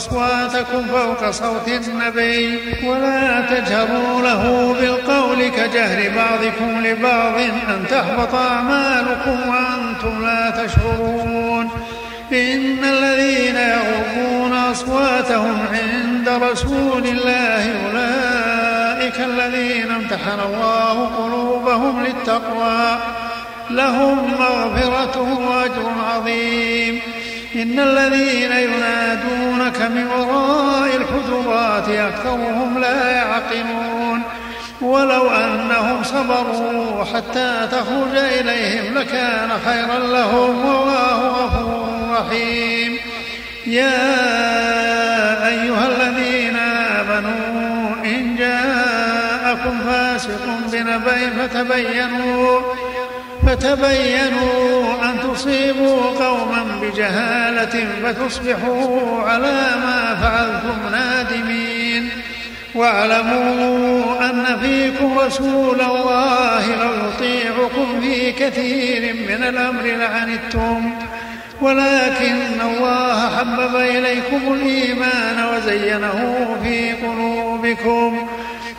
أصواتكم فوق صوت النبي ولا تجهروا له بالقول كجهر بعضكم لبعض أن تحبط أعمالكم وأنتم لا تشعرون. إن الذين يغضون أصواتهم عند رسول الله أولئك الذين امتحن الله قلوبهم للتقوى لهم مغفرة وأجر عظيم. إن الذين من وراء الحجرات أكثرهم لا يعقلون. ولو أنهم صبروا حتى تخرج إليهم لكان خيرا لهم والله غفور رحيم. يا أيها الذين آمنوا إن جاءكم فاسق بنبأ فتبينوا فتبينوا أن تصيبوا قوما بجهالة فتصبحوا على ما فعلتم نادمين. واعلموا أن فيكم رسول الله لو يطيعكم في كثير من الأمر لعنتم. ولكن الله حبب إليكم الإيمان وزينه في قلوبكم.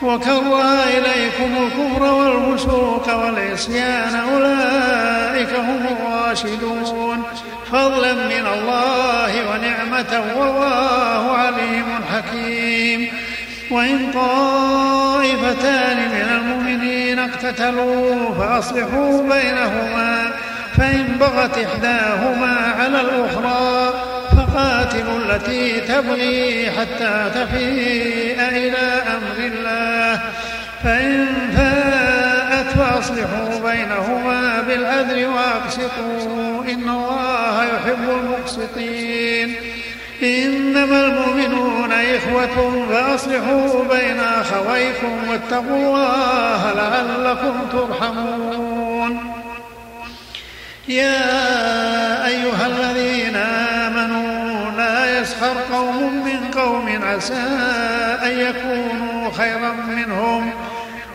وكره إليكم الكفر والفسوق والعصيان. أولئك هم الراشدون فضلا من الله ونعمة والله عليم حكيم. وإن طائفتان من المؤمنين اقتتلوا فأصلحوا بينهما فإن بغت إحداهما على الأخرى فقاتلوا التي تبغي حتى تفيء إلى أمر الله. فإن فاءت فأصلحوا بينهما بالعدل وأقسطوا. إن الله يحب المقسطين. إنما المؤمنون إخوة فأصلحوا بين أخويكم واتقوا الله لعلكم ترحمون. يا أيها الذين آمنوا لا يسخر قوم من قوم عسى أن يكونوا خيرا منهم.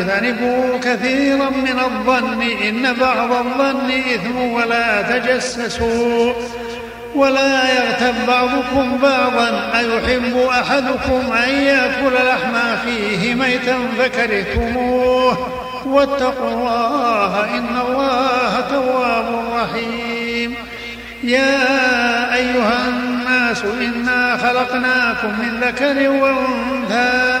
آمنوا اجتنبوا كثيرا من الظن إن بعض الظن إثم ولا تجسسوا. ولا يغتب بعضكم بعضا أيحب أحدكم أن يأكل لحم أخيه ميتا فكرهتموه. واتقوا الله إن الله تواب رحيم. يا أيها الناس إنا خلقناكم من ذكر وأنثى.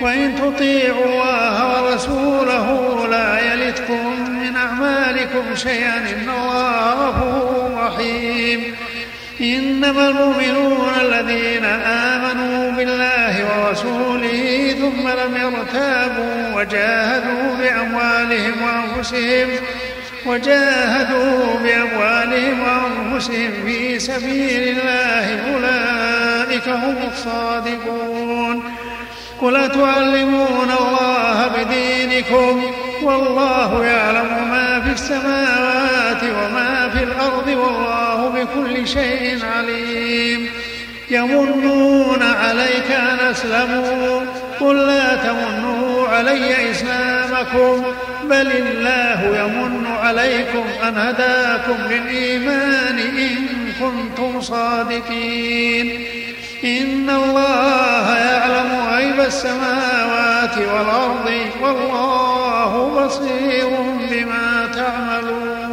وإن تطيعوا الله ورسوله لا يلتكم من أعمالكم شيئا إن الله غفور رحيم. إنما المؤمنون الذين آمنوا بالله ورسوله ثم لم يرتابوا وجاهدوا بأموالهم وأنفسهم وجاهدوا بأموالهم وأنفسهم في سبيل الله أولئك هم الصادقون. قل تعلمون الله بدينكم والله يعلم ما في السماوات وما في الأرض والله بكل شيء عليم. يمنون عليك أن أسلموا. قل لا تمنوا علي إسلامكم. بل الله يمن عليكم أن هداكم للإيمان إن كنتم صادقين. إن الله يعلم السماوات والأرض والله بصير بما تعملون.